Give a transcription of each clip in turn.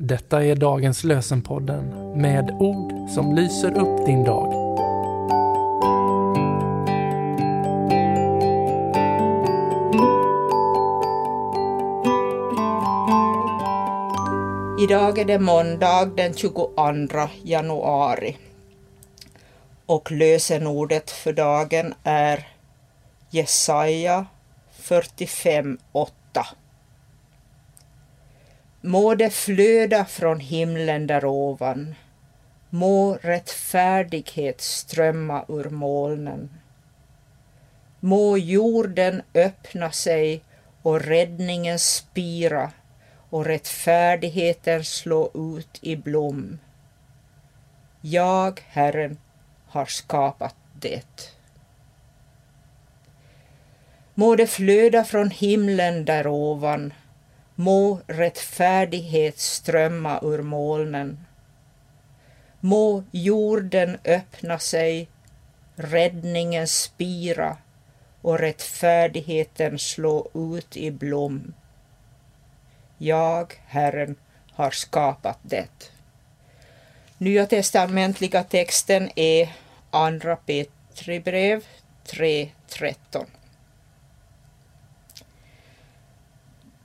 Detta är dagens lösenpodden med ord som lyser upp din dag. Idag är det måndag den 22 januari och lösenordet för dagen är Jesaja 45.8. Må det flöda från himlen där ovan. Må rättfärdighet strömma ur molnen. Må jorden öppna sig och räddningen spira och rättfärdigheten slå ut i blom. Jag, Herren, har skapat det. Må det flöda från himlen där ovan Må rättfärdighet strömma ur molnen. Må jorden öppna sig, räddningen spira och rättfärdigheten slå ut i blom. Jag, Herren, har skapat det. Nya testamentliga texten är Andra Petri brev 3.13.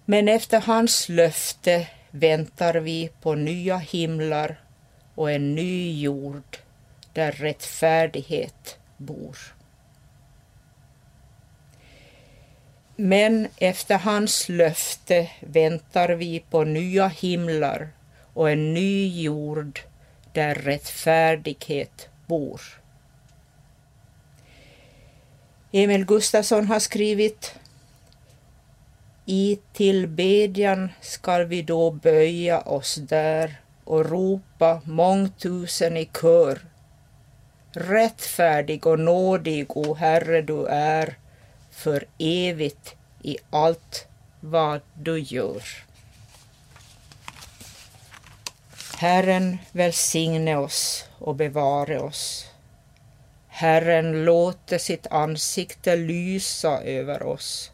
Men efter hans löfte väntar vi på nya himlar och en ny jord där rättfärdighet bor. Men efter hans löfte väntar vi på nya himlar och en ny jord där rättfärdighet bor. Emil Gustafsson har skrivit i tillbedjan skall vi då böja oss där och ropa mångtusen i kör. Rättfärdig och nådig, o Herre, du är för evigt i allt vad du gör. Herren välsigne oss och bevare oss. Herren låte sitt ansikte lysa över oss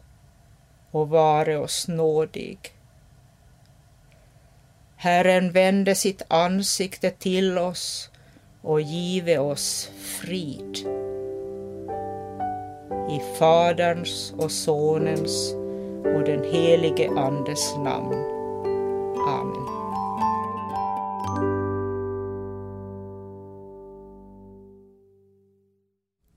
och vare oss nådig. Herren vände sitt ansikte till oss och give oss frid. I Faderns och Sonens och den helige Andes namn. Amen.